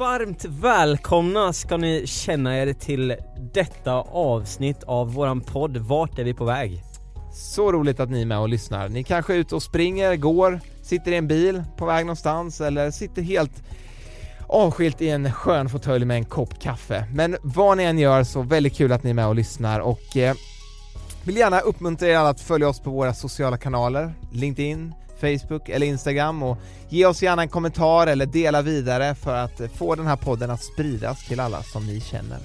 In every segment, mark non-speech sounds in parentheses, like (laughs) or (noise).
Varmt välkomna ska ni känna er till detta avsnitt av våran podd Vart är vi på väg? Så roligt att ni är med och lyssnar. Ni kanske är ute och springer, går, sitter i en bil på väg någonstans eller sitter helt avskilt i en skön fåtölj med en kopp kaffe. Men vad ni än gör så väldigt kul att ni är med och lyssnar och eh, vill gärna uppmuntra er alla att följa oss på våra sociala kanaler, LinkedIn, Facebook eller Instagram och ge oss gärna en kommentar eller dela vidare för att få den här podden att spridas till alla som ni känner.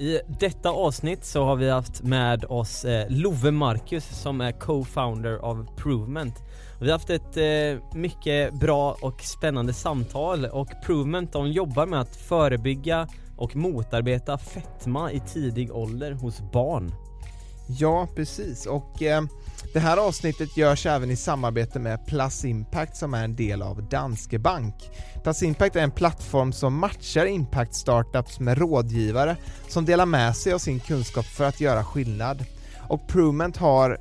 I detta avsnitt så har vi haft med oss eh, Love Marcus som är co-founder av Provement. Vi har haft ett eh, mycket bra och spännande samtal och Provement de jobbar med att förebygga och motarbeta fetma i tidig ålder hos barn. Ja, precis och eh, det här avsnittet görs även i samarbete med Plus Impact som är en del av Danske Bank. Plus Impact är en plattform som matchar impact startups med rådgivare som delar med sig av sin kunskap för att göra skillnad. Och Provement har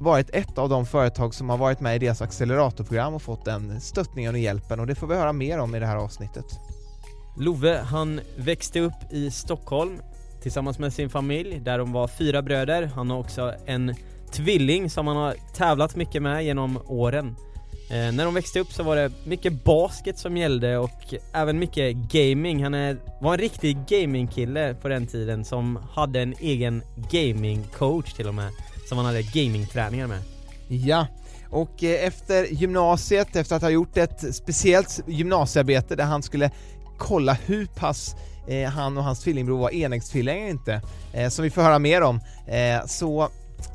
varit ett av de företag som har varit med i deras acceleratorprogram och fått den stöttningen och hjälpen och det får vi höra mer om i det här avsnittet. Love, han växte upp i Stockholm tillsammans med sin familj där de var fyra bröder. Han har också en tvilling som han har tävlat mycket med genom åren. Eh, när de växte upp så var det mycket basket som gällde och även mycket gaming. Han är, var en riktig gamingkille på den tiden som hade en egen gamingcoach till och med. Som han hade gamingträningar med. Ja, och eh, efter gymnasiet, efter att ha gjort ett speciellt gymnasiearbete där han skulle kolla hur pass eh, han och hans tvillingbror var enäggstvillingar inte, eh, som vi får höra mer om, eh, så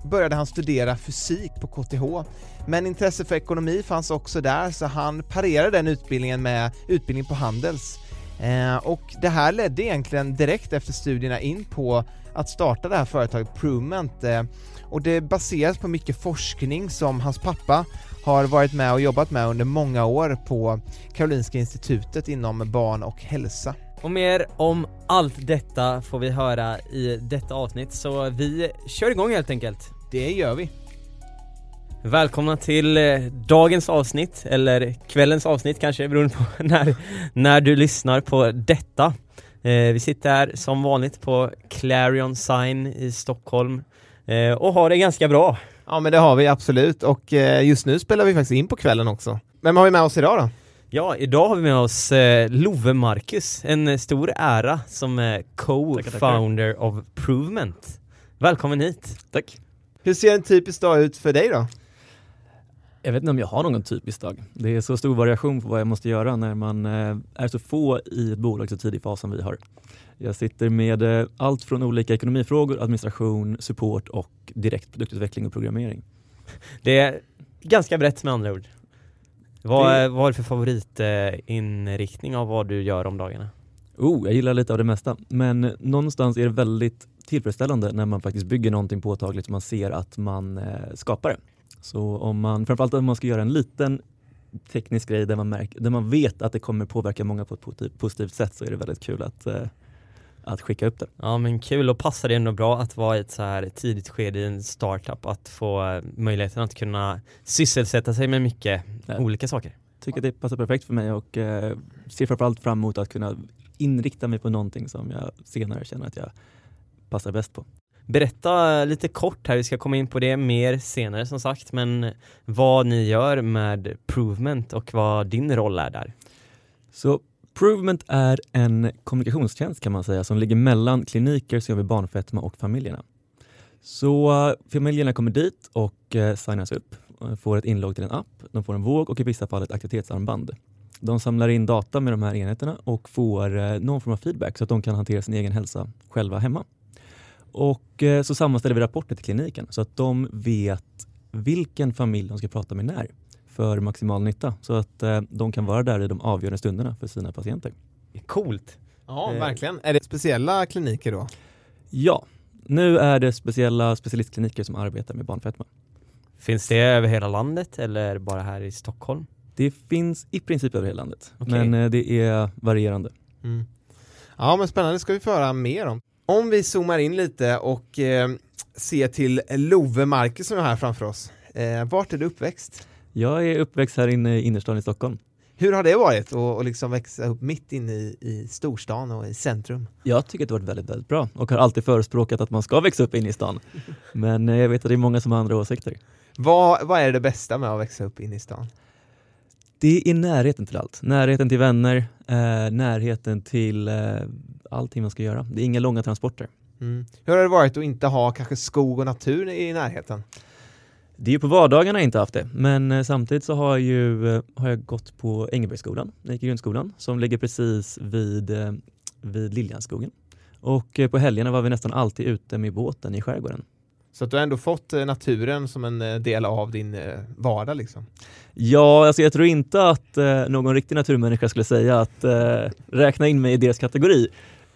började han studera fysik på KTH. Men intresse för ekonomi fanns också där så han parerade den utbildningen med utbildning på Handels. Eh, och det här ledde egentligen direkt efter studierna in på att starta det här företaget Provement eh, och det baseras på mycket forskning som hans pappa har varit med och jobbat med under många år på Karolinska institutet inom barn och hälsa. Och mer om allt detta får vi höra i detta avsnitt så vi kör igång helt enkelt. Det gör vi. Välkomna till eh, dagens avsnitt, eller kvällens avsnitt kanske beroende på (laughs) när, när du lyssnar på detta. Eh, vi sitter här som vanligt på Clarion Sign i Stockholm eh, och har det ganska bra. Ja men det har vi absolut och eh, just nu spelar vi faktiskt in på kvällen också. Vem har vi med oss idag då? Ja, idag har vi med oss eh, Love Marcus, en stor ära som är co-founder of Provement. Välkommen hit! Tack! Hur ser en typisk dag ut för dig då? Jag vet inte om jag har någon typisk dag. Det är så stor variation på vad jag måste göra när man eh, är så få i ett bolag så tidig fas som vi har. Jag sitter med eh, allt från olika ekonomifrågor, administration, support och direkt produktutveckling och programmering. Det är ganska brett med andra ord. Vad, Det- är, vad är det för favoritinriktning av vad du gör om dagarna? Oh, jag gillar lite av det mesta, men någonstans är det väldigt tillfredsställande när man faktiskt bygger någonting påtagligt och man ser att man eh, skapar det. Så om man, framförallt om man ska göra en liten teknisk grej där man, märker, där man vet att det kommer påverka många på ett positivt, positivt sätt så är det väldigt kul att, eh, att skicka upp det. Ja men kul och passar det ändå bra att vara i ett så här tidigt skede i en startup att få eh, möjligheten att kunna sysselsätta sig med mycket Ja. olika saker. tycker att det passar perfekt för mig och eh, ser framförallt fram emot att kunna inrikta mig på någonting som jag senare känner att jag passar bäst på. Berätta lite kort här, vi ska komma in på det mer senare som sagt, men vad ni gör med Provement och vad din roll är där. Så Provement är en kommunikationstjänst kan man säga som ligger mellan kliniker som jobbar med barnfetma och familjerna. Så eh, familjerna kommer dit och eh, signas upp, eh, får ett inlogg till en app, de får en våg och i vissa fall ett aktivitetsarmband. De samlar in data med de här enheterna och får någon form av feedback så att de kan hantera sin egen hälsa själva hemma. Och så sammanställer vi rapporter till kliniken så att de vet vilken familj de ska prata med när för maximal nytta så att eh, de kan vara där i de avgörande stunderna för sina patienter. Coolt. Ja, Eh. verkligen. Är det speciella kliniker då? Ja, nu är det speciella specialistkliniker som arbetar med barnfetma. Finns det över hela landet eller bara här i Stockholm? Det finns i princip över hela landet, Okej. men eh, det är varierande. Mm. Ja, men spännande ska vi få höra mer om. Om vi zoomar in lite och eh, ser till Love Marcus som är här framför oss. Eh, vart är du uppväxt? Jag är uppväxt här inne i innerstan i Stockholm. Hur har det varit att liksom växa upp mitt inne i, i storstan och i centrum? Jag tycker att det har varit väldigt, väldigt bra och har alltid förespråkat att man ska växa upp inne i stan. (laughs) Men eh, jag vet att det är många som har andra åsikter. Vad, vad är det bästa med att växa upp inne i stan? Det är närheten till allt. Närheten till vänner, eh, närheten till eh, allting man ska göra. Det är inga långa transporter. Mm. Hur har det varit att inte ha kanske skog och natur i närheten? Det är ju på vardagarna jag inte haft det, men eh, samtidigt så har jag, ju, eh, har jag gått på Ängelbergsskolan, när jag gick i grundskolan, som ligger precis vid, eh, vid Liljanskogen. Och på helgerna var vi nästan alltid ute med båten i skärgården. Så att du har ändå fått naturen som en del av din vardag liksom? Ja, alltså jag tror inte att någon riktig naturmänniska skulle säga att eh, räkna in mig i deras kategori.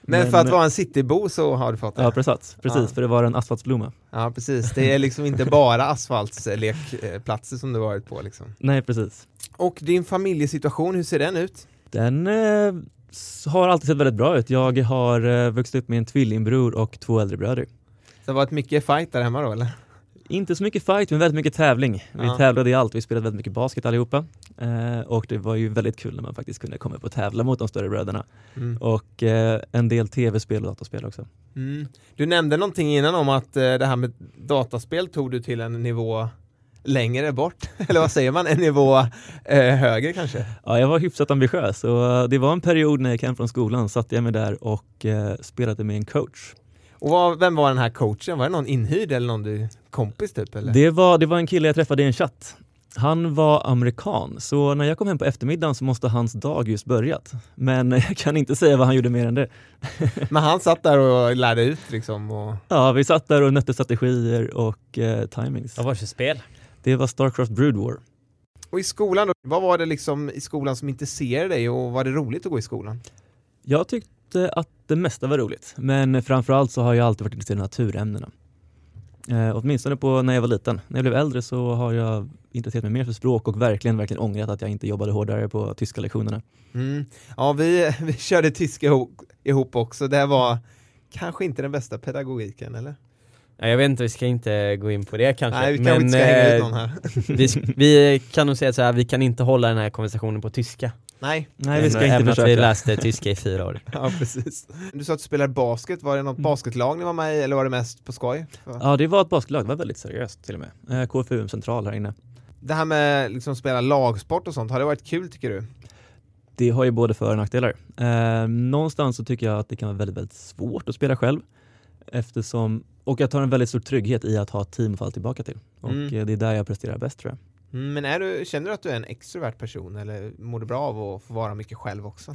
Men, för att vara en citybo så har du fått det? Ja, precis, precis Ja. för det var en asfaltsblomma. Ja, precis. Det är liksom inte bara asfaltslekplatser som du varit på liksom. Nej, precis. Och din familjesituation, hur ser den ut? Den eh, har alltid sett väldigt bra ut. Jag har eh, vuxit upp med en tvillingbror och två äldre bröder. Så det har varit mycket fight där hemma då eller? Inte så mycket fight, men väldigt mycket tävling. Vi Ja. tävlade i allt. Vi spelade väldigt mycket basket allihopa. Eh, och det var ju väldigt kul när man faktiskt kunde komma upp och tävla mot de större bröderna. Mm. Och eh, en del tv-spel och datorspel också. Mm. Du nämnde någonting innan om att eh, det här med dataspel tog du till en nivå längre bort, (laughs) eller vad säger man, en nivå eh, högre kanske? Ja, jag var hyfsat ambitiös och det var en period när jag gick hem från skolan satt jag mig där och eh, spelade med en coach. Och vad, vem var den här coachen? Var det någon inhyrd eller någon du kompis typ? Eller? Det var, det var en kille jag träffade i en chatt. Han var amerikan, så när jag kom hem på eftermiddagen så måste hans dag just börjat. Men (laughs) jag kan inte säga vad han gjorde mer än det. (laughs) Men han satt där och lärde ut liksom och... Ja, vi satt där och nötte strategier och eh, timings. Vad var det för spel? Det var Starcraft Brood War. Och i skolan då, vad var det liksom i skolan som intresserade dig och var det roligt att gå i skolan? Jag tyckte att det mesta var roligt, men framförallt så har jag alltid varit intresserad av naturämnena. Eh, åtminstone på när jag var liten. När jag blev äldre så har jag intresserat mig mer för språk och verkligen, verkligen ångrat att jag inte jobbade hårdare på tyska lektionerna. Mm. Ja, vi, (laughs) vi körde tyska ihop, också. Det var kanske inte den bästa pedagogiken, eller? Jag vet inte, vi ska inte gå in på det kanske. Nej, vi kanske inte ska hänga ut någon här. vi, vi kan nog säga så här, vi kan inte hålla den här konversationen på tyska. Nej, Nej, vi ska Även inte att vi försöka. läste tyska i fyra år. (laughs) ja precis. Du sa att du spelar basket, var det något basketlag ni var med i eller var det mest på skoj? Ja, det var ett basketlag. Det var väldigt seriöst till och med. Eh, KFUM central här inne. Det här med liksom spela lagsport och sånt, har det varit kul tycker du? Det har ju både för och nackdelar. Eh, någonstans så tycker jag att det kan vara väldigt, väldigt svårt att spela själv. Eftersom, och jag tar en väldigt stor trygghet i att ha ett team att falla tillbaka till. Och Mm. eh, det är där jag presterar bäst tror jag. Mm, Men är du, känner du att du är en extrovert person eller mår du bra av att få vara mycket själv också?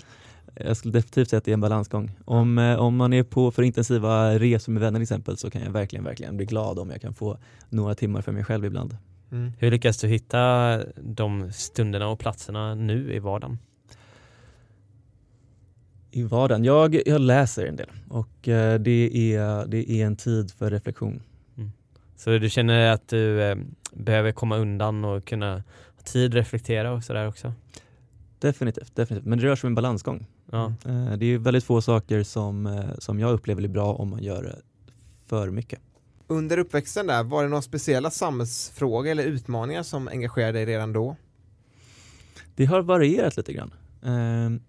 Jag skulle definitivt säga att det är en balansgång. Om, eh, om man är på för intensiva resor med vänner till exempel så kan jag verkligen, verkligen bli glad om jag kan få några timmar för mig själv ibland. Mm. Hur lyckas du hitta de stunderna och platserna nu i vardagen? I vardagen? Jag, jag läser en del och eh, det, är, det är en tid för reflektion. Så du känner att du eh, behöver komma undan och kunna ha tid, reflektera och sådär också? Definitivt, definitivt. Men det rör sig om en balansgång. Ja. Eh, Det är väldigt få saker som, eh, som jag upplever blir bra om man gör för mycket. Under uppväxten där, var det några speciella samhällsfrågor eller utmaningar som engagerade dig redan då? Det har varierat lite grann. Eh,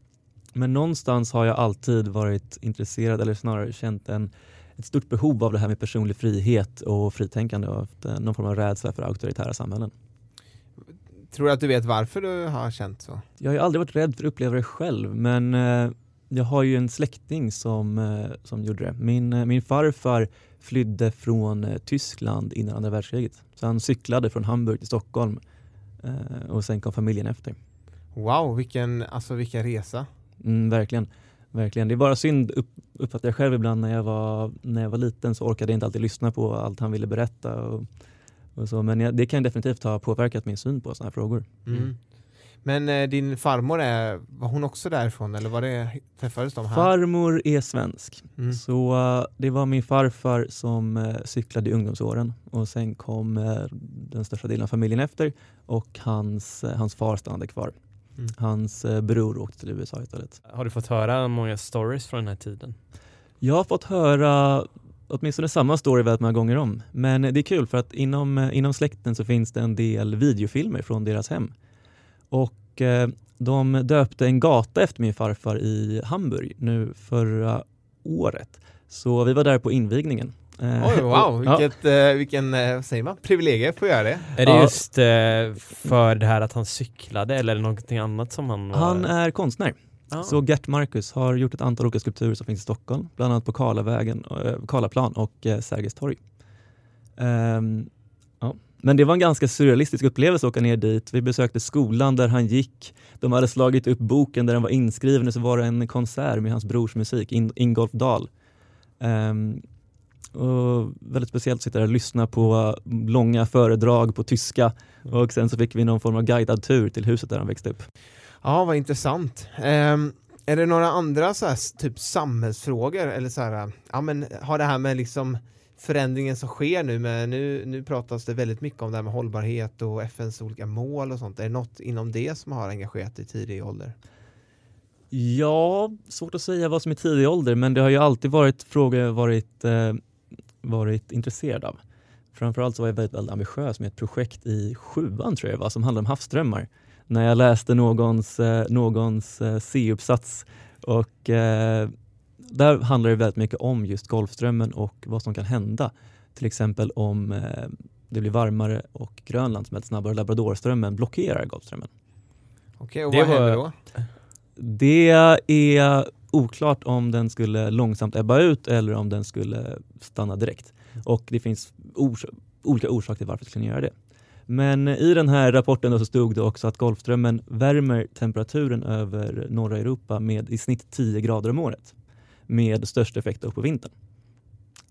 Men någonstans har jag alltid varit intresserad, eller snarare känt en, ett stort behov av det här med personlig frihet och fritänkande och eh, någon form av rädsla för auktoritära samhällen. Tror du att du vet varför du har känt så? Jag har ju aldrig varit rädd för att uppleva det själv men eh, jag har ju en släkting som, eh, som gjorde det. Min, min farfar flydde från Tyskland innan andra världskriget. Så han cyklade från Hamburg till Stockholm och sen kom familjen efter. Wow, vilken, alltså vilken resa. Mm, verkligen. Verkligen. Det är bara synd, upp, uppfattar jag själv ibland när jag, var, när jag var liten så orkade jag inte alltid lyssna på allt han ville berätta. Och, och så. Men jag, det kan definitivt ha påverkat min syn på sådana här frågor. Mm. Men eh, din farmor, är, var hon också därifrån eller var det, träffades de här? Farmor är svensk. Mm. Så uh, det var min farfar som uh, cyklade i ungdomsåren och sen kom uh, den största delen av familjen efter och hans, hans far stannade kvar. Mm. Hans bror åkte till USA istället. Har du fått höra många stories från den här tiden? Jag har fått höra åtminstone samma story väldigt många gånger om. Men det är kul för att inom, inom släkten så finns det en del videofilmer från deras hem. Och eh, de döpte en gata efter min farfar i Hamburg nu förra året. Så vi var där på invigningen. Eh, Oj, wow, och- ja, vilket, eh, vilken, eh, vad säger man, privilegier att få göra det. Är det Ja. just för det här att han cyklade eller någonting annat som han var? han är konstnär. Ja. Så Gert Marcus har gjort ett antal olika skulpturer som finns i Stockholm, bland annat på Karlavägen, Karlaplan och Sergels torg. Ehm, ja. Men det var en ganska surrealistisk upplevelse att åka ner dit. Vi besökte skolan där han gick. De hade slagit upp boken där han var inskriven och så var det en konsert med hans brors musik, In Ingolf Dahl. Ehm, och väldigt speciellt att sitta där och lyssna på långa föredrag på tyska och sen så fick vi någon form av guidad tur till huset där han växte upp. Ja, vad intressant. Ehm, är det några andra så här, typ samhällsfrågor eller så här, ja men har det här med liksom förändringen som sker nu med, nu, nu pratas det väldigt mycket om det här med hållbarhet och FNs olika mål och sånt. Är det något inom det som har engagerat dig i tidig ålder? Ja, svårt att säga vad som är tidig ålder, men det har ju alltid varit frågor jag varit, eh, varit intresserad av. Framförallt så var jag väldigt, väldigt ambitiös med ett projekt i sjuan tror jag det var, som handlade om havsströmmar. När jag läste någons, eh, någons eh, C-uppsats och eh, där handlar det väldigt mycket om just Golfströmmen och vad som kan hända. Till exempel om eh, det blir varmare och Grönland smälter snabbare, Labradorströmmen blockerar Golfströmmen. Okej, och Det vad var- händer då? Det är oklart om den skulle långsamt ebba ut eller om den skulle stanna direkt. Och det finns ors olika orsaker till varför den skulle göra det. Men i den här rapporten så stod det också att Golfströmmen värmer temperaturen över norra Europa med i snitt 10 grader om året. Med störst effekt på vintern.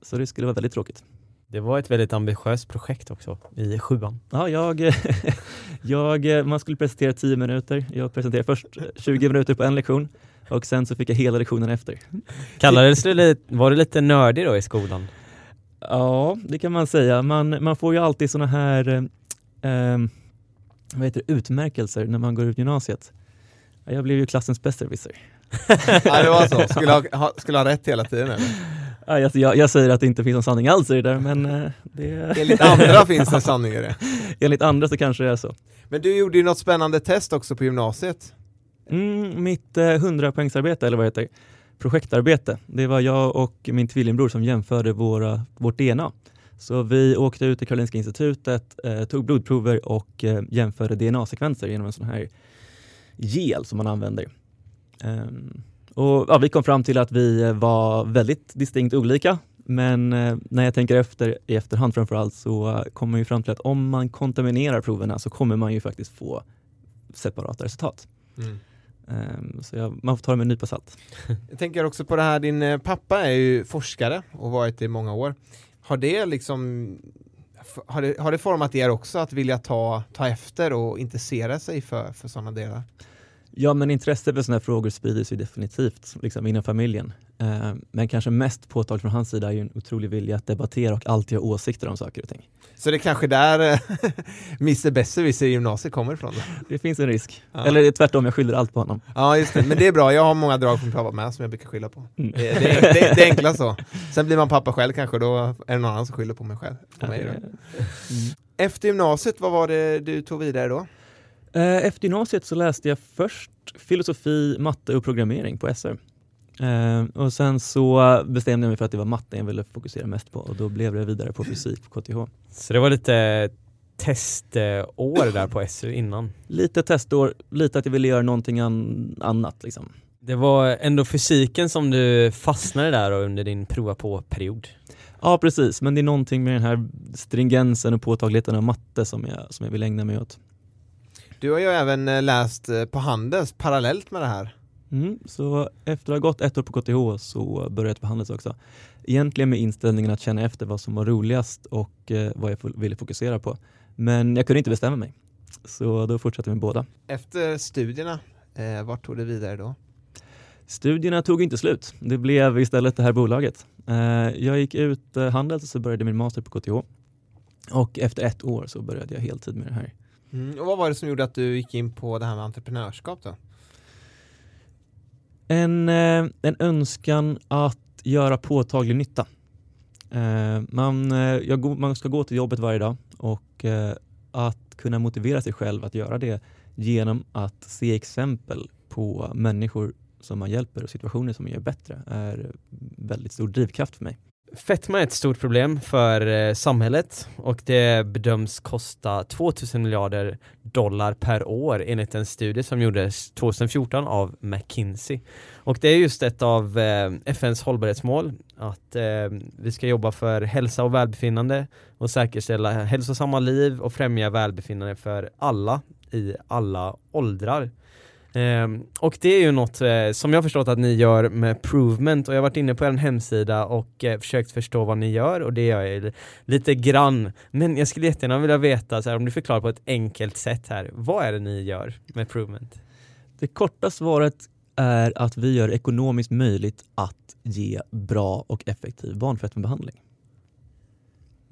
Så det skulle vara väldigt tråkigt. Det var ett väldigt ambitiöst projekt också i sjuan. Ja, jag, (laughs) jag, man skulle presentera 10 minuter. Jag presenterade först 20 minuter på en lektion och sen så fick jag hela lektionen efter. Kallades det lite, var det lite nördig då i skolan? Ja, det kan man säga. Man, man får ju alltid såna här eh, eh, vad heter det, utmärkelser när man går ut gymnasiet. Ja, Jag blev ju klassens besserwisser. Ja, det var så. (laughs) Skulle ha, ha, skulle ha rätt hela tiden eller? Ja, alltså jag, jag säger att det inte finns någon sanning alls i det där, men eh, det, Enligt andra finns det sanning i det. (laughs) enligt andra så kanske det är så. Men du gjorde ju något spännande test också på gymnasiet. Mm, mitt eh, 100 poängsarbete eller vad det heter, projektarbete, det var jag och min tvillingbror som jämförde våra, vårt DNA. Så vi åkte ut till Karolinska institutet, eh, tog blodprover och eh, jämförde DNA-sekvenser genom en sån här gel som man använder. Um, och ja, Vi kom fram till att vi eh, var väldigt distinkt olika, men eh, när jag tänker efter i efterhand framförallt så eh, kommer man ju fram till att om man kontaminerar proverna så kommer man ju faktiskt få separata resultat. Mm så jag, man får ta det med en nypa salt. (laughs) Jag tänker också på det här, din eh, pappa är ju forskare och varit det i många år. Har det liksom har det, har det format er också att vilja ta, ta efter och intressera sig för, för sådana delar? Ja, men intresset för sådana här frågor sprider sig definitivt liksom, inom familjen. Ehm, men kanske mest påtagligt från hans sida är ju en otrolig vilja att debattera och alltid ha åsikter om saker och ting. Så det är kanske där eh, (laughs) Mr Besserwisser i gymnasiet kommer ifrån? Det finns en risk. Ja. Eller tvärtom, jag skyller allt på honom. Ja just det, men det är bra, jag har många drag från pappa med som jag brukar skylla på. Mm. Det, det, det, det är enklast så. Sen blir man pappa själv kanske, då är det någon annan som skyller på mig själv. På mig. Mm. Efter gymnasiet, vad var det du tog vidare då? Eh, Efter gymnasiet så läste jag först filosofi, matte och programmering på SR. Eh, och sen så bestämde jag mig för att det var matte jag ville fokusera mest på och då blev det vidare på fysik på KTH. Så det var lite testår där på SU innan. Lite testår, lite att jag ville göra någonting an annat liksom. Det var ändå fysiken som du fastnade där under din prova på-period. Ja precis, men det är någonting med den här stringensen och påtagligheten av matte som jag, som jag vill ägna mig åt. Du har ju även eh, läst eh, på Handels parallellt med det här. Mm, så efter att ha gått ett år på KTH så började jag på Handels också. Egentligen med inställningen att känna efter vad som var roligast och eh, vad jag ville fokusera på. Men jag kunde inte bestämma mig. Så då fortsatte jag med båda. Efter studierna, eh, vart tog det vidare då? Studierna tog inte slut. Det blev istället det här bolaget. Eh, jag gick ut eh, Handels och så började min master på KTH. Och efter ett år så började jag heltid med det här. Mm, och vad var det som gjorde att du gick in på det här med entreprenörskap då? En, eh, en önskan att göra påtaglig nytta. Eh, man, eh, jag, man ska gå till jobbet varje dag och att kunna motivera sig själv att göra det genom att se exempel på människor som man hjälper och situationer som man gör bättre är väldigt stor drivkraft för mig. Fetma är ett stort problem för eh, samhället och det bedöms kosta 2000 miljarder dollar per år enligt en studie som gjordes 2014 av McKinsey. Och det är just ett av eh, FNs hållbarhetsmål att eh, vi ska jobba för hälsa och välbefinnande och säkerställa hälsosamma liv och främja välbefinnande för alla i alla åldrar. Um, och det är ju något uh, som jag förstått att ni gör med Provement och jag har varit inne på er hemsida och uh, försökt förstå vad ni gör och det gör jag lite grann. Men jag skulle jättegärna vilja veta, så här, om du förklarar på ett enkelt sätt här, vad är det ni gör med Provement? Det korta svaret är att vi gör ekonomiskt möjligt att ge bra och effektiv barnfetmabehandling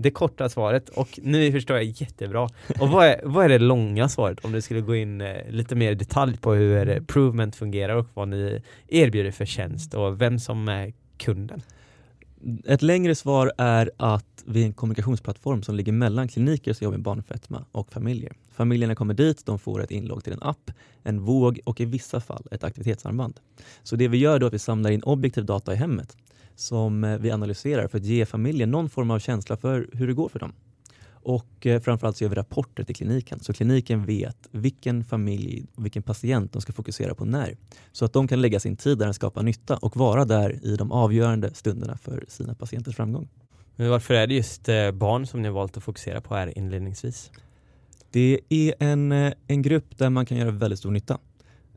det korta svaret och nu förstår jag jättebra. Och vad är, vad är det långa svaret om du skulle gå in eh, lite mer i detalj på hur Provement fungerar och vad ni erbjuder för tjänst och vem som är kunden? Ett längre svar är att vi är en kommunikationsplattform som ligger mellan kliniker som jobbar med barnfetma och familjer. Familjerna kommer dit, de får ett inlogg till en app, en våg och i vissa fall ett aktivitetsarmband. Så det vi gör då är att vi samlar in objektiv data i hemmet som eh, vi analyserar för att ge familjen någon form av känsla för hur det går för dem. Och eh, framförallt så gör vi rapporter till kliniken så kliniken vet vilken familj, vilken patient de ska fokusera på när. Så att de kan lägga sin tid där den skapar nytta och vara där i de avgörande stunderna för sina patienters framgång. Men varför är det just eh, barn som ni har valt att fokusera på här inledningsvis? Det är en, en grupp där man kan göra väldigt stor nytta.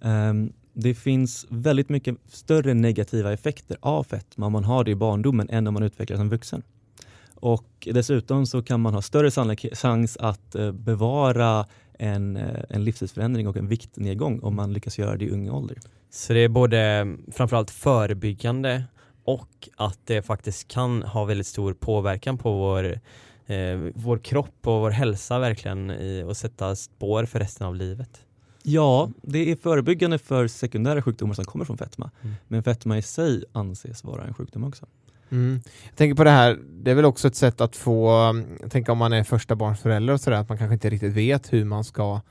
Um, det finns väldigt mycket större negativa effekter av fetma om man har det i barndomen än om man utvecklar som vuxen. Och dessutom så kan man ha större chans att eh, bevara en, eh, en livsstilsförändring och en viktnedgång om man lyckas göra det i ung ålder. Så det är både framförallt förebyggande och att det faktiskt kan ha väldigt stor påverkan på vår, eh, vår kropp och vår hälsa verkligen i, och sätta spår för resten av livet. Ja, det är förebyggande för sekundära sjukdomar som kommer från fetma. Mm. Men fetma i sig anses vara en sjukdom också. Mm. Jag tänker på det här, det är väl också ett sätt att få, jag tänker om man är första barnsförälder och sådär, att man kanske inte riktigt vet hur man ska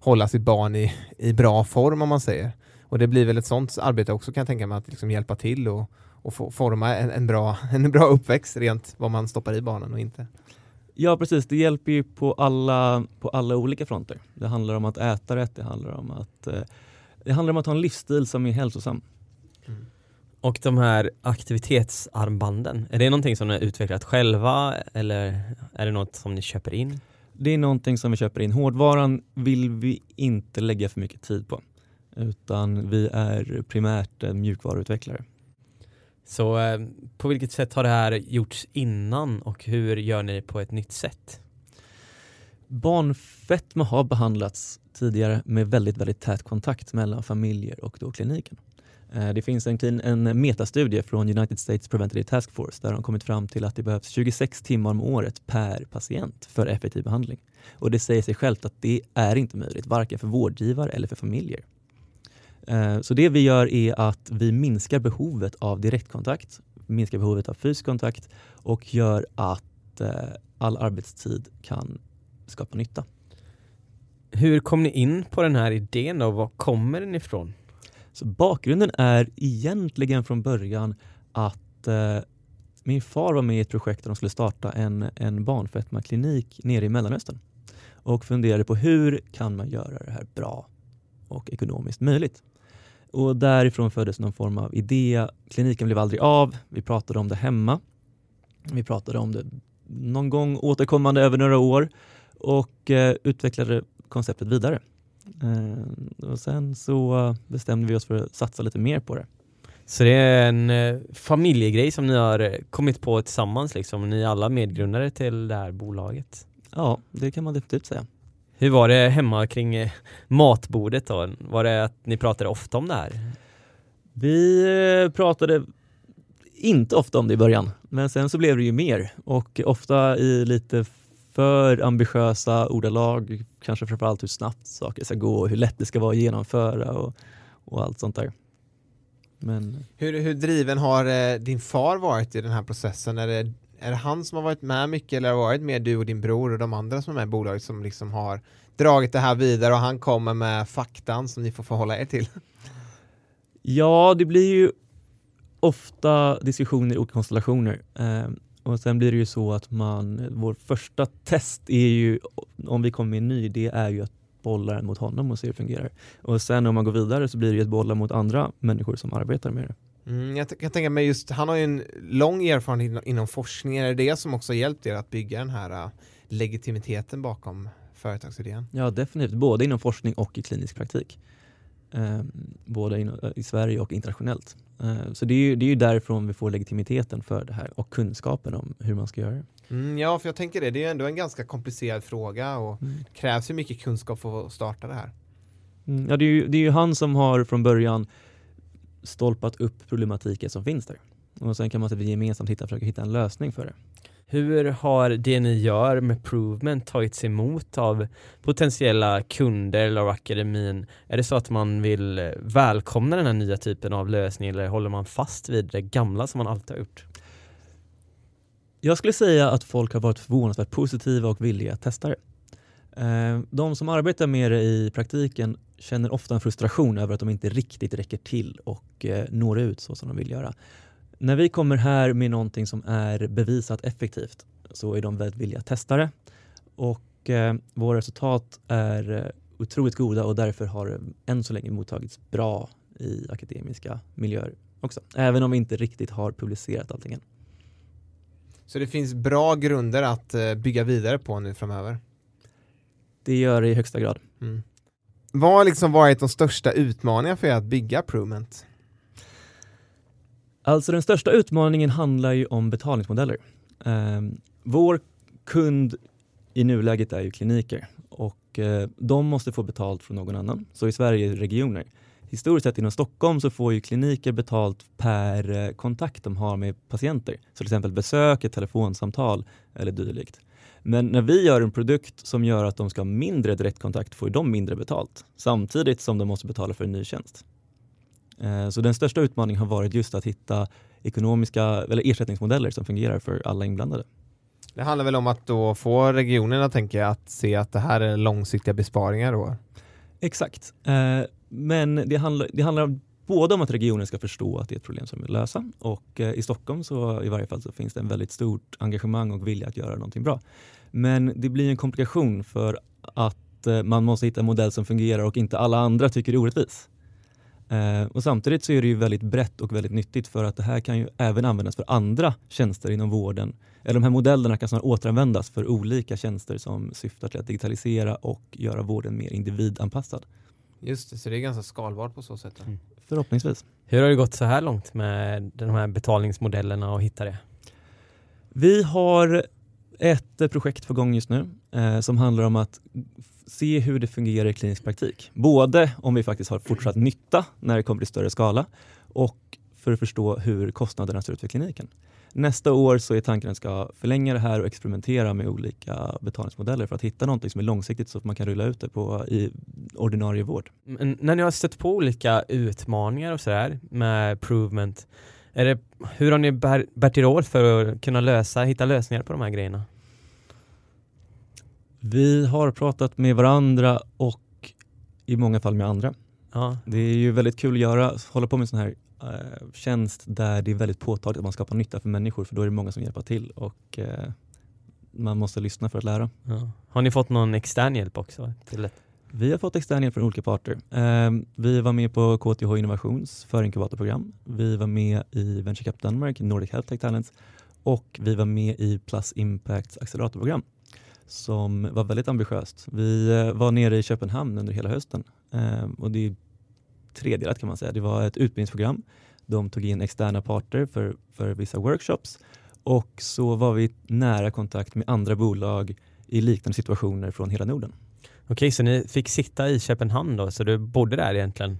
hålla sitt barn i, i bra form om man säger. Och det blir väl ett sånt arbete också kan jag tänka mig, att liksom hjälpa till och, och få, forma en, en, bra, (laughs) en bra uppväxt rent vad man stoppar i barnen och inte. Ja precis, det hjälper ju på alla, på alla olika fronter. Det handlar om att äta rätt, det handlar om att, eh, det handlar om att ha en livsstil som är hälsosam. Mm. Och de här aktivitetsarmbanden, är det någonting som ni har utvecklat själva eller är det något som ni köper in? Det är någonting som vi köper in. Hårdvaran vill vi inte lägga för mycket tid på utan vi är primärt mjukvaruutvecklare. Så eh, på vilket sätt har det här gjorts innan och hur gör ni på ett nytt sätt? Barnfetma har behandlats tidigare med väldigt, väldigt tät kontakt mellan familjer och då kliniken. Eh, det finns en, en metastudie från United States Preventative Task Force där de kommit fram till att det behövs 26 timmar om året per patient för effektiv behandling. Och det säger sig självt att det är inte möjligt, varken för vårdgivare eller för familjer. Eh, så det vi gör är att vi minskar behovet av direktkontakt, minskar behovet av fysisk kontakt och gör att eh, all arbetstid kan skapa nytta. Hur kom ni in på den här idén och var kommer den ifrån? Så bakgrunden är egentligen från början att eh, min far var med i ett projekt där de skulle starta en, en barnfetmaklinik nere i Mellanöstern. och funderade på hur kan man göra det här bra och ekonomiskt möjligt. Och därifrån föddes någon form av idé. Kliniken blev aldrig av. Vi pratade om det hemma. Vi pratade om det någon gång återkommande över några år och eh, utvecklade konceptet vidare. Eh, och sen så bestämde vi oss för att satsa lite mer på det. Så det är en eh, familjegrej som ni har eh, kommit på tillsammans liksom, ni är alla medgrundare till det här bolaget? Ja, det kan man definitivt säga. Hur var det hemma kring eh, matbordet då? Var det att ni pratade ofta om det här? Vi eh, pratade inte ofta om det i början, men sen så blev det ju mer och ofta i lite för ambitiösa ordalag, kanske framförallt hur snabbt saker ska gå och hur lätt det ska vara att genomföra och, och allt sånt där. Men... Hur, hur driven har eh, din far varit i den här processen? Är det, är det han som har varit med mycket eller har det varit mer du och din bror och de andra som är med i bolaget som liksom har dragit det här vidare och han kommer med faktan som ni får förhålla er till? Ja, det blir ju ofta diskussioner i olika konstellationer. Eh, och sen blir det ju så att man, vår första test är ju, om vi kommer med en ny det är ju att bolla den mot honom och se hur det fungerar. Och sen om man går vidare så blir det ju att bolla mot andra människor som arbetar med det. Mm, jag kan tänka mig just, han har ju en lång erfarenhet inom, inom forskning, är det det som också hjälpt er att bygga den här uh, legitimiteten bakom företagsidén? Ja, definitivt, både inom forskning och i klinisk praktik. Eh, både in, i Sverige och internationellt. Eh, så det är, ju, det är ju därifrån vi får legitimiteten för det här och kunskapen om hur man ska göra det. Mm, ja, för jag tänker det, det är ändå en ganska komplicerad fråga och mm. krävs ju mycket kunskap för att starta det här. Mm, ja, det är, ju, det är ju han som har från början stolpat upp problematiken som finns där. Och sen kan man gemensamt hitta, försöka hitta en lösning för det. Hur har det ni gör med Provement tagits emot av potentiella kunder eller av akademin? Är det så att man vill välkomna den här nya typen av lösning eller håller man fast vid det gamla som man alltid har gjort? Jag skulle säga att folk har varit förvånansvärt positiva och villiga att testa det. Eh, de som arbetar med det i praktiken känner ofta en frustration över att de inte riktigt räcker till och eh, når ut så som de vill göra. När vi kommer här med någonting som är bevisat effektivt så är de väldigt villiga att testa det. Och eh, våra resultat är otroligt goda och därför har det än så länge mottagits bra i akademiska miljöer också. Även om vi inte riktigt har publicerat allting än. Så det finns bra grunder att bygga vidare på nu framöver? Det gör det i högsta grad. Mm. Vad har liksom varit de största utmaningarna för er att bygga Provement? Alltså den största utmaningen handlar ju om betalningsmodeller. Eh, vår kund i nuläget är ju kliniker och eh, de måste få betalt från någon annan. Så i Sverige regioner. Historiskt sett inom Stockholm så får ju kliniker betalt per eh, kontakt de har med patienter. Så till exempel besök, ett telefonsamtal eller dylikt. Men när vi gör en produkt som gör att de ska ha mindre direktkontakt får de mindre betalt samtidigt som de måste betala för en ny tjänst. Eh, så den största utmaningen har varit just att hitta ekonomiska eller ersättningsmodeller som fungerar för alla inblandade. Det handlar väl om att då få regionerna tänker jag, att se att det här är långsiktiga besparingar då? Exakt, eh, men det handlar, det handlar både om att regionen ska förstå att det är ett problem som vill lösa och eh, i Stockholm så i varje fall så finns det en väldigt stort engagemang och vilja att göra någonting bra. Men det blir en komplikation för att eh, man måste hitta en modell som fungerar och inte alla andra tycker det är orättvis. Eh, och samtidigt så är det ju väldigt brett och väldigt nyttigt för att det här kan ju även användas för andra tjänster inom vården. Eller de här modellerna kan snarare återanvändas för olika tjänster som syftar till att digitalisera och göra vården mer individanpassad. Just det, så det är ganska skalbart på så sätt. Mm. Förhoppningsvis. Hur har det gått så här långt med de här betalningsmodellerna och hitta det? Vi har ett projekt på gång just nu eh, som handlar om att se hur det fungerar i klinisk praktik. Både om vi faktiskt har fortsatt nytta när det kommer till större skala och för att förstå hur kostnaderna ser ut för kliniken. Nästa år så är tanken att ska förlänga det här och experimentera med olika betalningsmodeller för att hitta någonting som är långsiktigt så att man kan rulla ut det på, i ordinarie vård. Men när ni har stött på olika utmaningar och sådär med Provement, är det, hur har ni bärt er åt för att kunna lösa, hitta lösningar på de här grejerna? Vi har pratat med varandra och i många fall med andra. Ja. Det är ju väldigt kul att göra, hålla på med sån här uh, tjänst där det är väldigt påtagligt att man skapar nytta för människor för då är det många som hjälper till och uh, man måste lyssna för att lära. Ja. Har ni fått någon extern hjälp också? Till? Vi har fått extern hjälp från olika parter. Eh, vi var med på KTH Innovations förinkubatorprogram. Vi var med i Venture Cup Danmark, Nordic Health Tech Talents och vi var med i Plus Impacts acceleratorprogram som var väldigt ambitiöst. Vi eh, var nere i Köpenhamn under hela hösten eh, och det är tredelat kan man säga. Det var ett utbildningsprogram. De tog in externa parter för, för vissa workshops och så var vi i nära kontakt med andra bolag i liknande situationer från hela Norden. Okej, så ni fick sitta i Köpenhamn då, så du bodde där egentligen?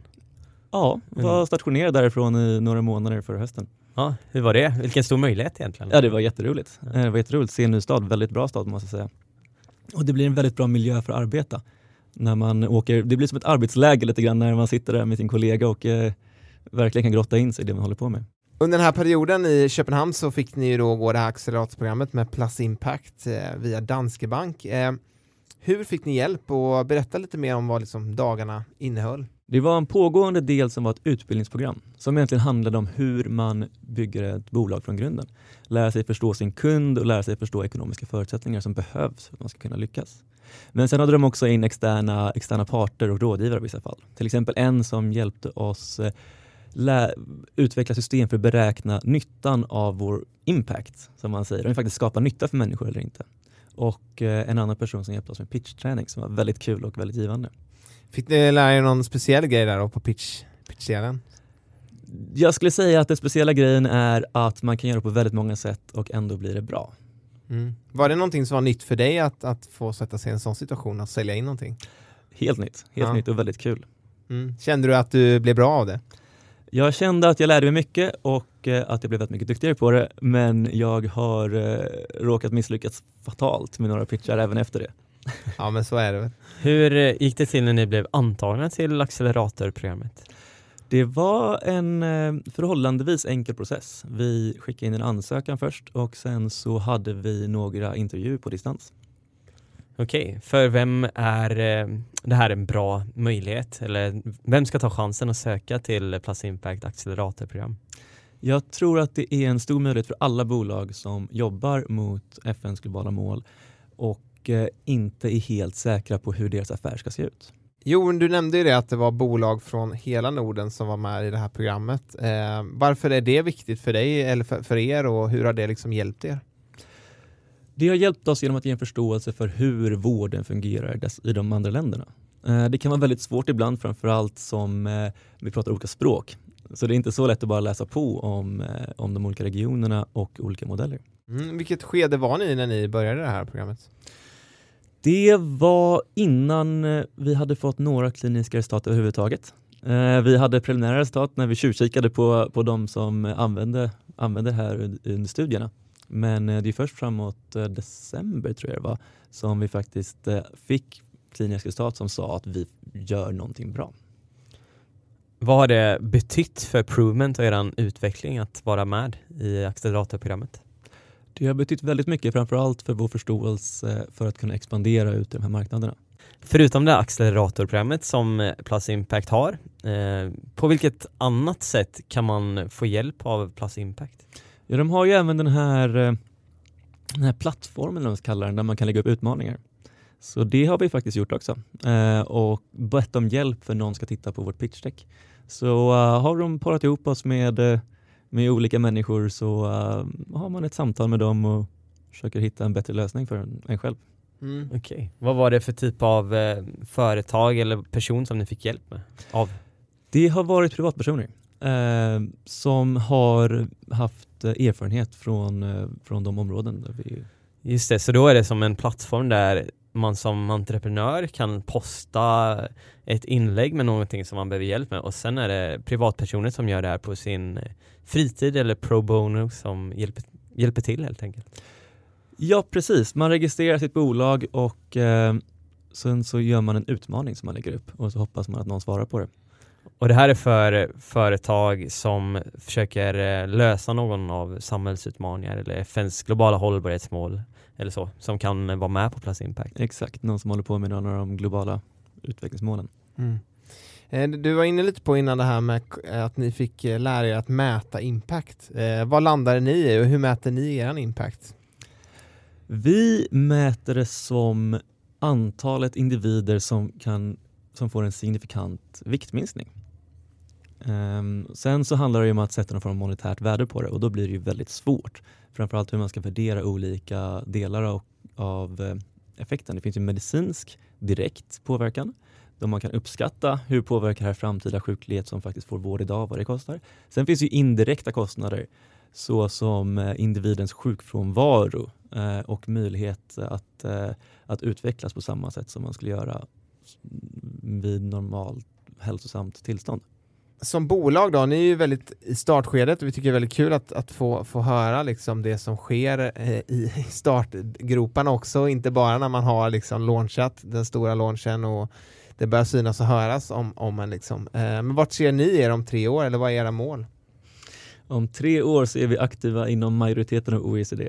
Ja, var Mm. stationerad därifrån i några månader förra hösten. Ja, hur var det? Vilken stor möjlighet egentligen? Ja, det var jätteroligt. Eh, Det var jätteroligt. Se en ny stad, väldigt bra stad måste jag säga. Och det blir en väldigt bra miljö för att arbeta. När man åker, det blir som ett arbetsläger lite grann när man sitter där med sin kollega och eh, verkligen kan grotta in sig i det man håller på med. Under den här perioden i Köpenhamn så fick ni ju då gå det här acceleratorprogrammet med Plus Impact eh, via Danske Bank. Eh, hur fick ni hjälp och berätta lite mer om vad liksom dagarna innehöll? Det var en pågående del som var ett utbildningsprogram som egentligen handlade om hur man bygger ett bolag från grunden. Lära sig förstå sin kund och lära sig förstå ekonomiska förutsättningar som behövs för att man ska kunna lyckas. Men sen hade de också in externa, externa parter och rådgivare i vissa fall. Till exempel en som hjälpte oss eh, lä- utveckla system för att beräkna nyttan av vår impact, som man säger, om vi faktiskt skapar nytta för människor eller inte. Och eh, en annan person som hjälpte oss med pitchträning som var väldigt kul och väldigt givande. Fick ni lära er någon speciell grej där då på pitch, pitchdelen? Jag skulle säga att den speciella grejen är att man kan göra på väldigt många sätt och ändå blir det bra. Mm. Var det någonting som var nytt för dig att, att få sätta sig i en sån situation, att sälja in någonting? Helt nytt, helt Ja. nytt och väldigt kul. Mm. Kände du att du blev bra av det? Jag kände att jag lärde mig mycket och eh, att jag blev väldigt mycket duktigare på det men jag har eh, råkat misslyckas fatalt med några pitchar även efter det. (laughs) Ja men så är det väl. Hur eh, gick det till när ni blev antagna till acceleratorprogrammet? Det var en eh, förhållandevis enkel process. Vi skickade in en ansökan först och sen så hade vi några intervjuer på distans. Okej, för vem är eh, det här en bra möjlighet? Eller vem ska ta chansen att söka till Plus Impact acceleratorprogram? Jag tror att det är en stor möjlighet för alla bolag som jobbar mot FNs globala mål och eh, inte är helt säkra på hur deras affär ska se ut. Jo, du nämnde ju det att det var bolag från hela Norden som var med i det här programmet. Eh, varför är det viktigt för dig eller för, för er och hur har det liksom hjälpt er? Det har hjälpt oss genom att ge en förståelse för hur vården fungerar i de andra länderna. Eh, Det kan vara väldigt svårt ibland, framförallt som eh, vi pratar olika språk. Så det är inte så lätt att bara läsa på om, eh, om de olika regionerna och olika modeller. Mm, vilket skede var ni när ni började det här programmet? Det var innan eh, vi hade fått några kliniska resultat överhuvudtaget. Eh, vi hade preliminära resultat när vi tjuvkikade på, på de som använde, använde det här under studierna. Men eh, det är först framåt december tror jag det var som vi faktiskt fick kliniska resultat som sa att vi gör någonting bra. Vad har det betytt för Provement och er utveckling att vara med i acceleratorprogrammet? Det har betytt väldigt mycket, framförallt för vår förståelse för att kunna expandera ut i de här marknaderna. Förutom det acceleratorprogrammet som eh, Plus Impact har, eh, på vilket annat sätt kan man få hjälp av Plus Impact? Ja, de har ju även den här, eh, den här plattformen, ska kalla den, där man kan lägga upp utmaningar. Så det har vi faktiskt gjort också eh, och bett om hjälp för någon ska titta på vårt pitchdeck. Så har de parat ihop oss med, med olika människor så eh, har man ett samtal med dem och försöker hitta en bättre lösning för en, en själv. Mm. Okej. Vad var det för typ av eh, företag eller person som ni fick hjälp med? Av? Det har varit privatpersoner eh, som har haft eh, erfarenhet från, eh, från de områden där vi Just det, så då är det som en plattform där man som entreprenör kan posta ett inlägg med någonting som man behöver hjälp med och sen är det privatpersoner som gör det här på sin fritid eller pro bono som hjälper, hjälper till helt enkelt. Ja, precis. Man registrerar sitt bolag och eh, sen så gör man en utmaning som man lägger upp och så hoppas man att någon svarar på det. Och det här är för företag som försöker eh, lösa någon av samhällsutmaningar eller FNs globala hållbarhetsmål eller så, som kan vara med på Plus Impact. Exakt, någon som håller på med några av de globala utvecklingsmålen. Mm. Eh, Du var inne lite på innan det här med att ni fick eh, lära er att mäta impact. Eh, vad landade ni i och hur mäter ni er impact? Vi mäter det som antalet individer som, kan, som får en signifikant viktminskning. Um, sen så handlar det om att sätta någon form av monetärt värde på det och då blir det ju väldigt svårt. Framförallt hur man ska värdera olika delar av, av eh, effekten. Det finns ju medicinsk direkt påverkan då man kan uppskatta hur påverkar det här framtida sjuklighet som faktiskt får vård idag, vad det kostar. Sen finns ju indirekta kostnader såsom eh, individens sjukfrånvaro eh, och möjlighet att, eh, att utvecklas på samma sätt som man skulle göra vid normalt hälsosamt tillstånd. Som bolag då, ni är ju väldigt i startskedet och vi tycker det är väldigt kul att, att få, få höra liksom det som sker eh, i startgroparna också, inte bara när man har liksom launchat den stora launchen och det börjar synas och höras om, om en liksom. Eh, men vart ser ni er om tre år eller vad är era mål? Om tre år så är vi aktiva inom majoriteten av OECD.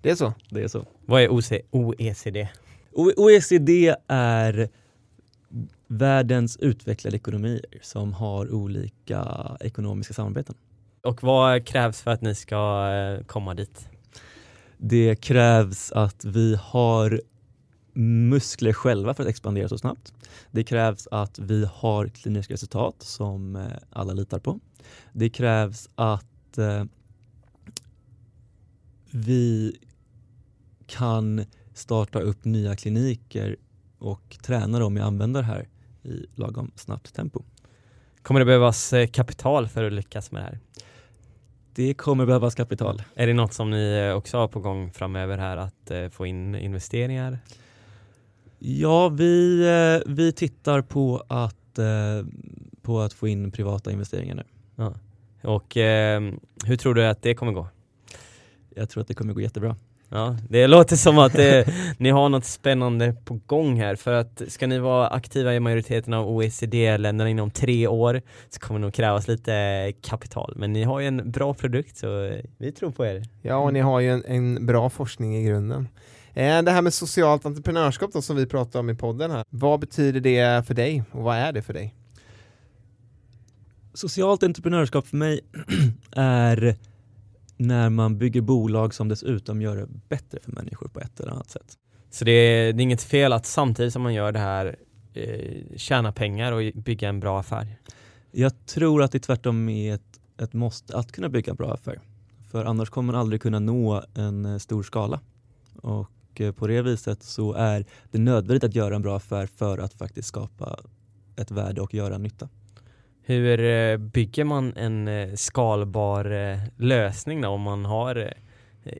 Det är så? Det är så. Vad är OECD? OECD är världens utvecklade ekonomier som har olika ekonomiska samarbeten. Och vad krävs för att ni ska eh, komma dit? Det krävs att vi har muskler själva för att expandera så snabbt. Det krävs att vi har kliniska resultat som eh, alla litar på. Det krävs att eh, vi kan starta upp nya kliniker och träna dem i att använda det här i lagom snabbt tempo. Kommer det behövas eh, kapital för att lyckas med det här? Det kommer behövas kapital. Är det något som ni också har på gång framöver här att få in investeringar? Ja, vi, eh, vi tittar på att, eh, på att få in privata investeringar nu. Ja. Och eh, hur tror du att det kommer gå? Jag tror att det kommer gå jättebra. Ja, det låter som att det, ni har något spännande på gång här för att ska ni vara aktiva i majoriteten av OECD-länderna inom tre år så kommer det nog krävas lite kapital. Men ni har ju en bra produkt så vi tror på er. Ja, och ni har ju en, en bra forskning i grunden. Eh, det här med socialt entreprenörskap då, som vi pratar om i podden här. Vad betyder det för dig och vad är det för dig? Socialt entreprenörskap för mig (clears throat) är när man bygger bolag som dessutom gör det bättre för människor på ett eller annat sätt. Så det är, det är inget fel att samtidigt som man gör det här eh, tjäna pengar och bygga en bra affär? Jag tror att det tvärtom är ett, ett måste att kunna bygga en bra affär. För annars kommer man aldrig kunna nå en eh, stor skala. Och Eh, på det viset så är det nödvändigt att göra en bra affär för att faktiskt skapa ett värde och göra nytta. Hur eh, bygger man en eh, skalbar lösning då om man har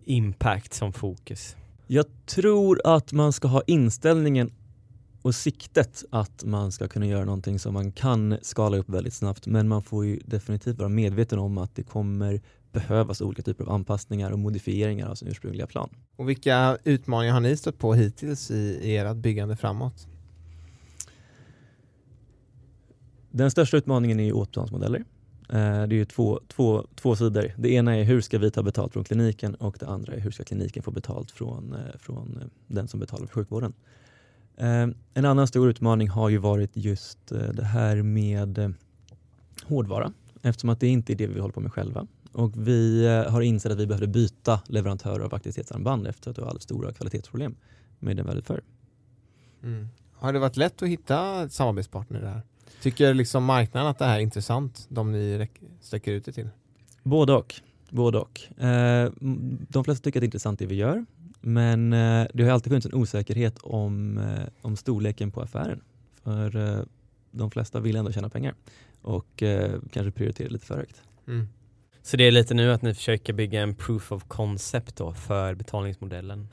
impact som fokus? Jag tror att man ska ha inställningen och siktet att man ska kunna göra någonting som man kan skala upp väldigt snabbt men man får ju definitivt vara medveten om att det kommer behövas olika typer av anpassningar och modifieringar av sin ursprungliga plan. Och vilka utmaningar har ni stött på hittills i, i ert byggande framåt? Den största utmaningen är återbetalningsmodeller. Eh, det är ju två, två, två sidor. Det ena är hur ska vi ta betalt från kliniken och det andra är hur ska kliniken få betalt från, eh, från eh, den som betalar för sjukvården. Eh, en annan stor utmaning har ju varit just eh, det här med hårdvara eftersom att det inte är det vi håller på med själva. Och vi eh, har insett att vi behövde byta leverantör av aktivitetsarmband efter att vi hade stora kvalitetsproblem med den väldigt förr. Mm. Har det varit lätt att hitta samarbetspartner där? Tycker liksom marknaden att det här är intressant, de ni sträcker ut det till? Både och. Både och. Eh, de flesta tycker att det är intressant det vi gör, men eh, det har alltid funnits en osäkerhet om, om storleken på affären. För de flesta vill ändå tjäna pengar och kanske prioritera lite för högt. Mm. Så det är lite nu att ni försöker bygga en proof of concept då för betalningsmodellen?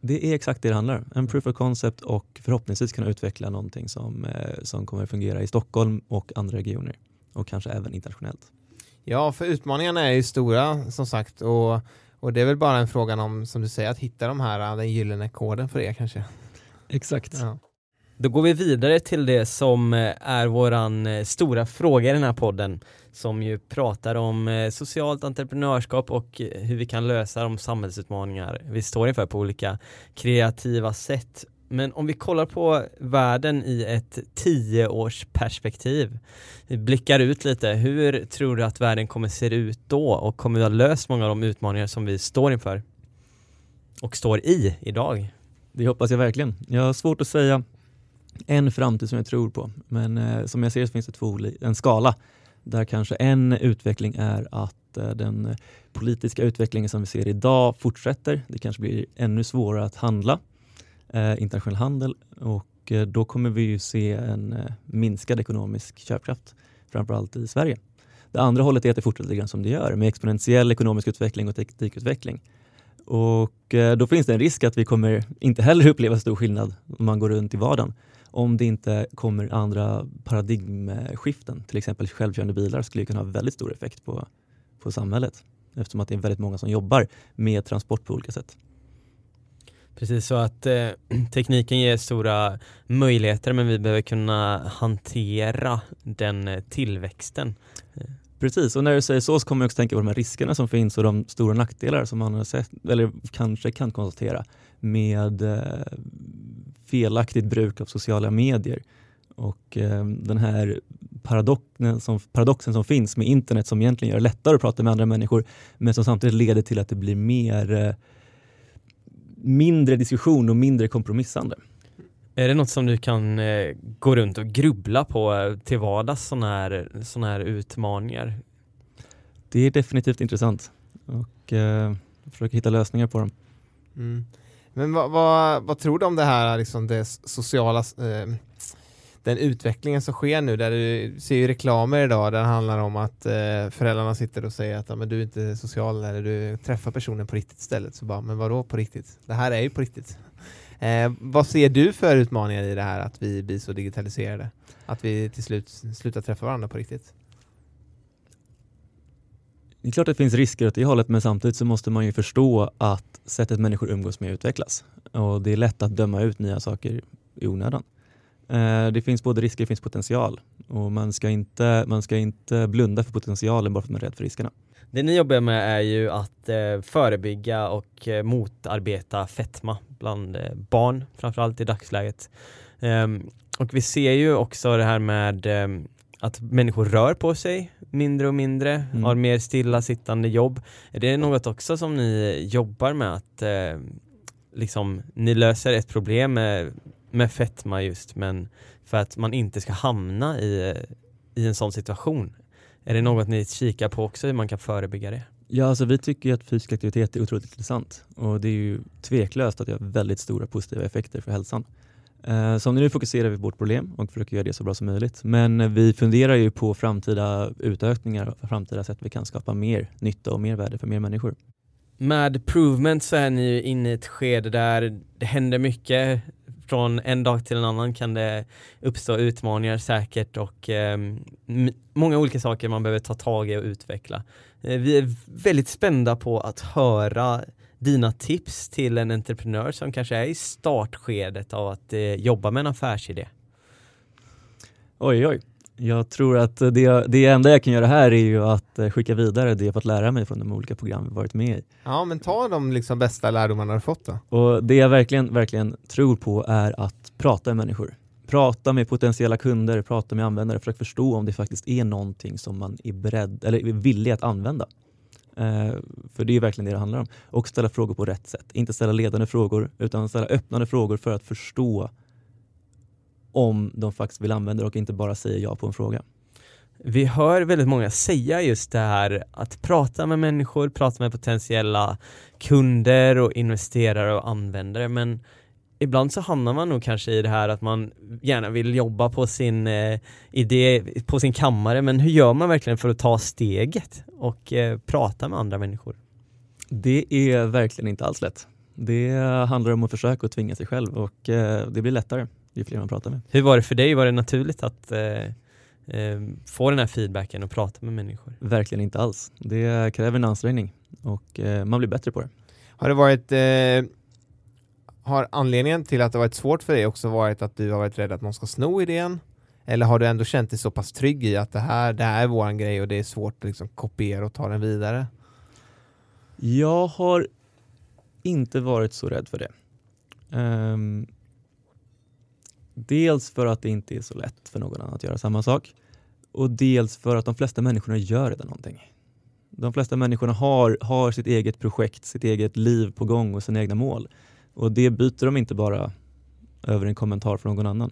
Det är exakt det det handlar om. En proof of concept och förhoppningsvis kunna utveckla någonting som, eh, som kommer fungera i Stockholm och andra regioner och kanske även internationellt. Ja, för utmaningarna är ju stora som sagt och, och det är väl bara en fråga om, som du säger, att hitta de här, den gyllene koden för er kanske. Exakt. Ja. Då går vi vidare till det som eh, är våran eh, stora fråga i den här podden som ju pratar om eh, socialt entreprenörskap och eh, hur vi kan lösa de samhällsutmaningar vi står inför på olika kreativa sätt. Men om vi kollar på världen i ett tioårsperspektiv, vi blickar ut lite, hur tror du att världen kommer se ut då och kommer vi ha löst många av de utmaningar som vi står inför? och står i idag? Det hoppas jag verkligen. Jag har svårt att säga en framtid som jag tror på, men eh, som jag ser så finns det två, en skala där kanske en utveckling är att eh, den politiska utvecklingen som vi ser idag fortsätter. Det kanske blir ännu svårare att handla, eh, internationell handel och eh, då kommer vi ju se en eh, minskad ekonomisk köpkraft, framförallt i Sverige. Det andra hållet är att det fortsätter grann som det gör med exponentiell ekonomisk utveckling och teknikutveckling. Och eh, då finns det en risk att vi kommer inte heller (laughs) uppleva stor skillnad om man går runt i vardagen om det inte kommer andra paradigmskiften. Till exempel självkörande bilar skulle kunna ha väldigt stor effekt på, på samhället eftersom att det är väldigt många som jobbar med transport på olika sätt. Precis så att eh, (clears throat) tekniken ger stora möjligheter men vi behöver kunna hantera den eh, tillväxten. Precis, och när du säger så så kommer jag också tänka på de här riskerna som finns och de stora nackdelar som man har sett, eller kanske kan konstatera med eh, felaktigt bruk av sociala medier. Och eh, den här paradoxen som, paradoxen som finns med internet som egentligen gör det lättare att prata med andra människor men som samtidigt leder till att det blir mer eh, mindre diskussion och mindre kompromissande. Är det något som du kan eh, gå runt och grubbla på eh, till vardags, sådana här, såna här utmaningar? Det är definitivt intressant och eh, försöker hitta lösningar på dem. Mm. Men vad, vad, vad, tror du om det här, liksom det sociala, eh, den utvecklingen som sker nu, där du ser ju reklamer idag där det handlar om att eh, föräldrarna sitter och säger att ja, men du är inte social eller du träffar personen på riktigt istället. Så bara, men vadå på riktigt? Det här är ju på riktigt. Eh, vad ser du för utmaningar i det här att vi blir så digitaliserade? Att vi till slut slutar träffa varandra på riktigt? Det är klart att det finns risker åt det hållet men samtidigt så måste man ju förstå att sättet människor umgås med utvecklas. Och det är lätt att döma ut nya saker i onödan. Eh, det finns både risker och finns potential och man ska, inte, man ska inte blunda för potentialen bara för att man är rädd för riskerna. Det ni jobbar med är ju att eh, förebygga och eh, motarbeta fetma bland eh, barn, framförallt i dagsläget. Ehm, och vi ser ju också det här med ehm, att människor rör på sig mindre och mindre, mm. har mer stillasittande jobb. Är det något också som ni jobbar med att eh, liksom, ni löser ett problem med, med fetma just men för att man inte ska hamna i, i en sån situation? Är det något ni kikar på också hur man kan förebygga det? Ja, alltså vi tycker att fysisk aktivitet är otroligt intressant och det är ju tveklöst att det har väldigt stora positiva effekter för hälsan. Eh, så nu fokuserar vi på vårt problem och försöker göra det så bra som möjligt. Men vi funderar ju på framtida utökningar och framtida sätt vi kan skapa mer nytta och mer värde för mer människor. Med Provement så är ni ju inne i ett skede där det händer mycket. Från en dag till en annan kan det uppstå utmaningar säkert och eh, många olika saker man behöver ta tag i och utveckla. Eh, vi är väldigt spända på att höra dina tips till en entreprenör som kanske är i startskedet av att eh, jobba med en affärsidé? Oj, oj. Jag tror att det, det enda jag kan göra här är ju att eh, skicka vidare det jag fått lära mig från de olika program vi varit med i. Ja, men ta de liksom bästa lärdomarna du fått då. Och det jag verkligen, verkligen tror på är att prata med människor. Prata med potentiella kunder, prata med användare, försök förstå om det faktiskt är någonting som man är beredd eller är villig att använda. Eh, för det är verkligen det det handlar om. Och ställa frågor på rätt sätt. Inte ställa ledande frågor utan ställa öppnande frågor för att förstå om de faktiskt vill använda det och inte bara säga ja på en fråga. Vi hör väldigt många säga just det här att prata med människor, prata med potentiella kunder och investerare och användare men ibland så hamnar man nog kanske i det här att man gärna vill jobba på sin eh, idé, på sin kammare, men hur gör man verkligen för att ta steget och eh, prata med andra människor? Det är verkligen inte alls lätt. Det handlar om att försöka och tvinga sig själv och eh, det blir lättare ju fler man pratar med. Hur var det för dig? Var det naturligt att eh, eh, få den här feedbacken och prata med människor? Verkligen inte alls. Det kräver en ansträngning och eh, man blir bättre på det. Har det varit har anledningen till att det varit svårt för dig också varit att du har varit rädd att någon ska sno idén? Eller har du ändå känt dig så pass trygg i att det här, det här är våran grej och det är svårt att liksom kopiera och ta den vidare? Jag har inte varit så rädd för det. Um, dels för att det inte är så lätt för någon annan att göra samma sak och dels för att de flesta människorna gör redan någonting. De flesta människorna har, har sitt eget projekt, sitt eget liv på gång och sina egna mål. Och det byter de inte bara över en kommentar från någon annan.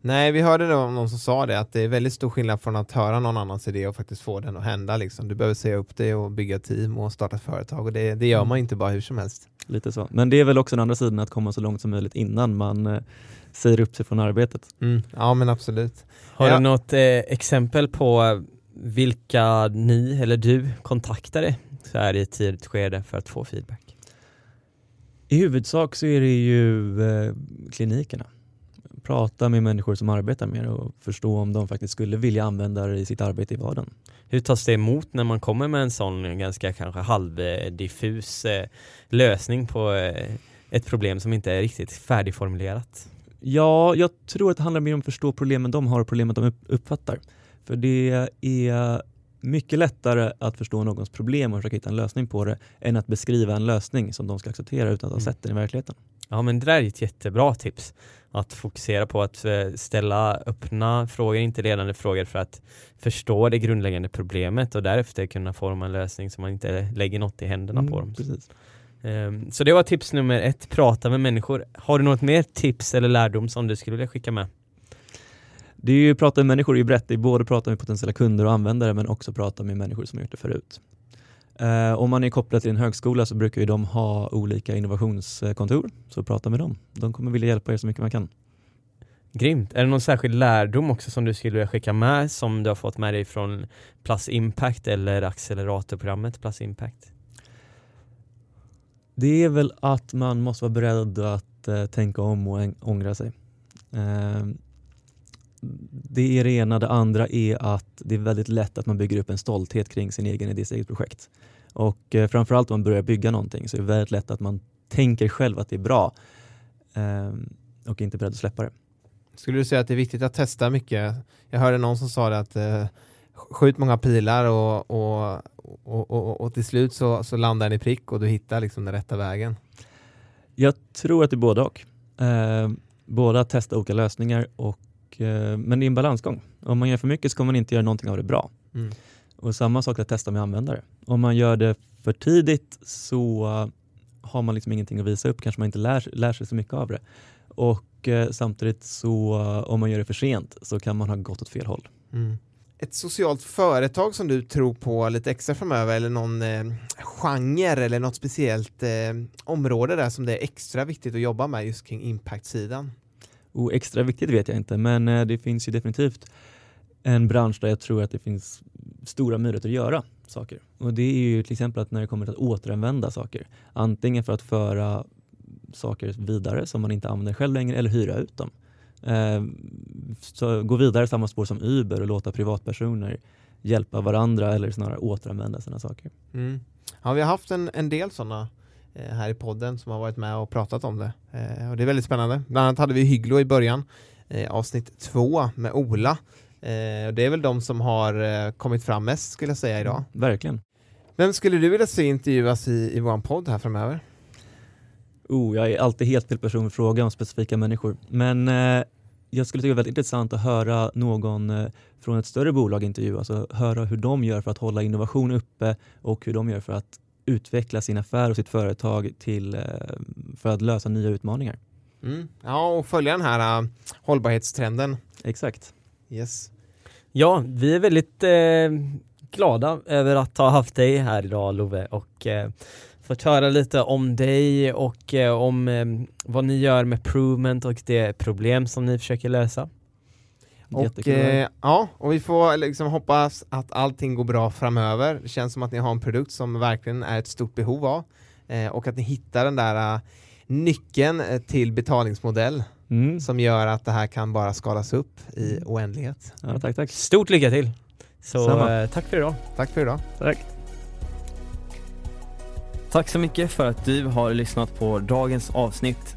Nej, vi hörde det om någon som sa det, att det är väldigt stor skillnad från att höra någon annans idé och faktiskt få den att hända. Liksom. Du behöver säga upp det och bygga team och starta ett företag och det, det gör man inte bara hur som helst. Lite så. Men det är väl också den andra sidan att komma så långt som möjligt innan man eh, säger upp sig från arbetet. Mm. Ja, men absolut. Har Ja. du något eh, exempel på vilka ni eller du kontaktade så här i ett tidigt skede för att få feedback? I huvudsak så är det ju eh, klinikerna. Prata med människor som arbetar med det och förstå om de faktiskt skulle vilja använda det i sitt arbete i vardagen. Hur tas det emot när man kommer med en sån ganska kanske halvdiffus eh, lösning på eh, ett problem som inte är riktigt färdigformulerat? Ja, jag tror att det handlar mer om att förstå problemen de har och problemet de upp- uppfattar. För det är mycket lättare att förstå någons problem och försöka hitta en lösning på det än att beskriva en lösning som de ska acceptera utan att ha Mm. sett den i verkligheten. Ja men det där är ett jättebra tips. Att fokusera på att eh, ställa öppna frågor, inte ledande frågor för att förstå det grundläggande problemet och därefter kunna forma en lösning så man inte lägger något i händerna på dem. Mm, Precis. Ehm, Så det var tips nummer ett, prata med människor. Har du något mer tips eller lärdom som du skulle vilja skicka med? Det är ju prata med människor är ju brett, det är både prata med potentiella kunder och användare men också prata med människor som har gjort det förut. Eh, om man är kopplad till en högskola så brukar ju de ha olika innovationskontor, så prata med dem. De kommer vilja hjälpa er så mycket man kan. Grymt. Är det någon särskild lärdom också som du skulle vilja skicka med som du har fått med dig från Plus Impact eller acceleratorprogrammet Plus Impact? Det är väl att man måste vara beredd att eh, tänka om och ångra sig. Eh, det är det ena. Det andra är att det är väldigt lätt att man bygger upp en stolthet kring sin egen idé, sitt eget projekt. Och eh, framförallt om man börjar bygga någonting så är det väldigt lätt att man tänker själv att det är bra eh, och inte är beredd att släppa det. Skulle du säga att det är viktigt att testa mycket? Jag hörde någon som sa det att eh, skjut många pilar och, och, och, och, och till slut så, så landar den i prick och du hittar liksom den rätta vägen. Jag tror att det är både och. Eh, både att testa olika lösningar och eh, men det är en balansgång. Om man gör för mycket så kommer man inte göra någonting av det bra. Mm. Och samma sak att testa med användare. Om man gör det för tidigt så har man liksom ingenting att visa upp, kanske man inte lär, lär sig så mycket av det. Och eh, samtidigt så om man gör det för sent så kan man ha gått åt fel håll. Mm. Ett socialt företag som du tror på lite extra framöver eller någon eh, genre eller något speciellt eh, område där som det är extra viktigt att jobba med just kring impact-sidan? Och extra viktigt vet jag inte, men eh, det finns ju definitivt en bransch där jag tror att det finns stora möjligheter att göra saker. Och det är ju till exempel att när det kommer till att återanvända saker. Antingen för att föra saker vidare som man inte använder själv längre eller hyra ut dem. Eh, så gå vidare samma spår som Uber och låta privatpersoner hjälpa varandra eller snarare återanvända sina saker. Mm. Ja, vi har haft en, en del sådana här i podden som har varit med och pratat om det. Eh, och det är väldigt spännande. Bland annat hade vi Hygglo i början, eh, avsnitt två med Ola. Eh, det är väl de som har eh, kommit fram mest skulle jag säga idag. Verkligen. Vem skulle du vilja se intervjuas i, i vår podd här framöver? Oh, jag är alltid helt fel person att fråga om specifika människor. Men eh, jag skulle tycka det var väldigt intressant att höra någon eh, från ett större bolag intervjuas och höra hur de gör för att hålla innovation uppe och hur de gör för att utveckla sin affär och sitt företag till, eh, för att lösa nya utmaningar. Mm. Ja, och följa den här uh, hållbarhetstrenden. Exakt. Yes. Ja, vi är väldigt eh, glada över att ha haft dig här idag Love och eh, fått höra lite om dig och eh, om eh, vad ni gör med Provement och det problem som ni försöker lösa. Och, eh, ja, och vi får liksom hoppas att allting går bra framöver. Det känns som att ni har en produkt som verkligen är ett stort behov av eh, och att ni hittar den där uh, nyckeln eh, till betalningsmodell Mm. som gör att det här kan bara skalas upp i oändlighet. Ja, tack, tack. Stort lycka till! Så Samma. eh, tack för idag! Tack för idag. tack. Tack så mycket för att du har lyssnat på dagens avsnitt.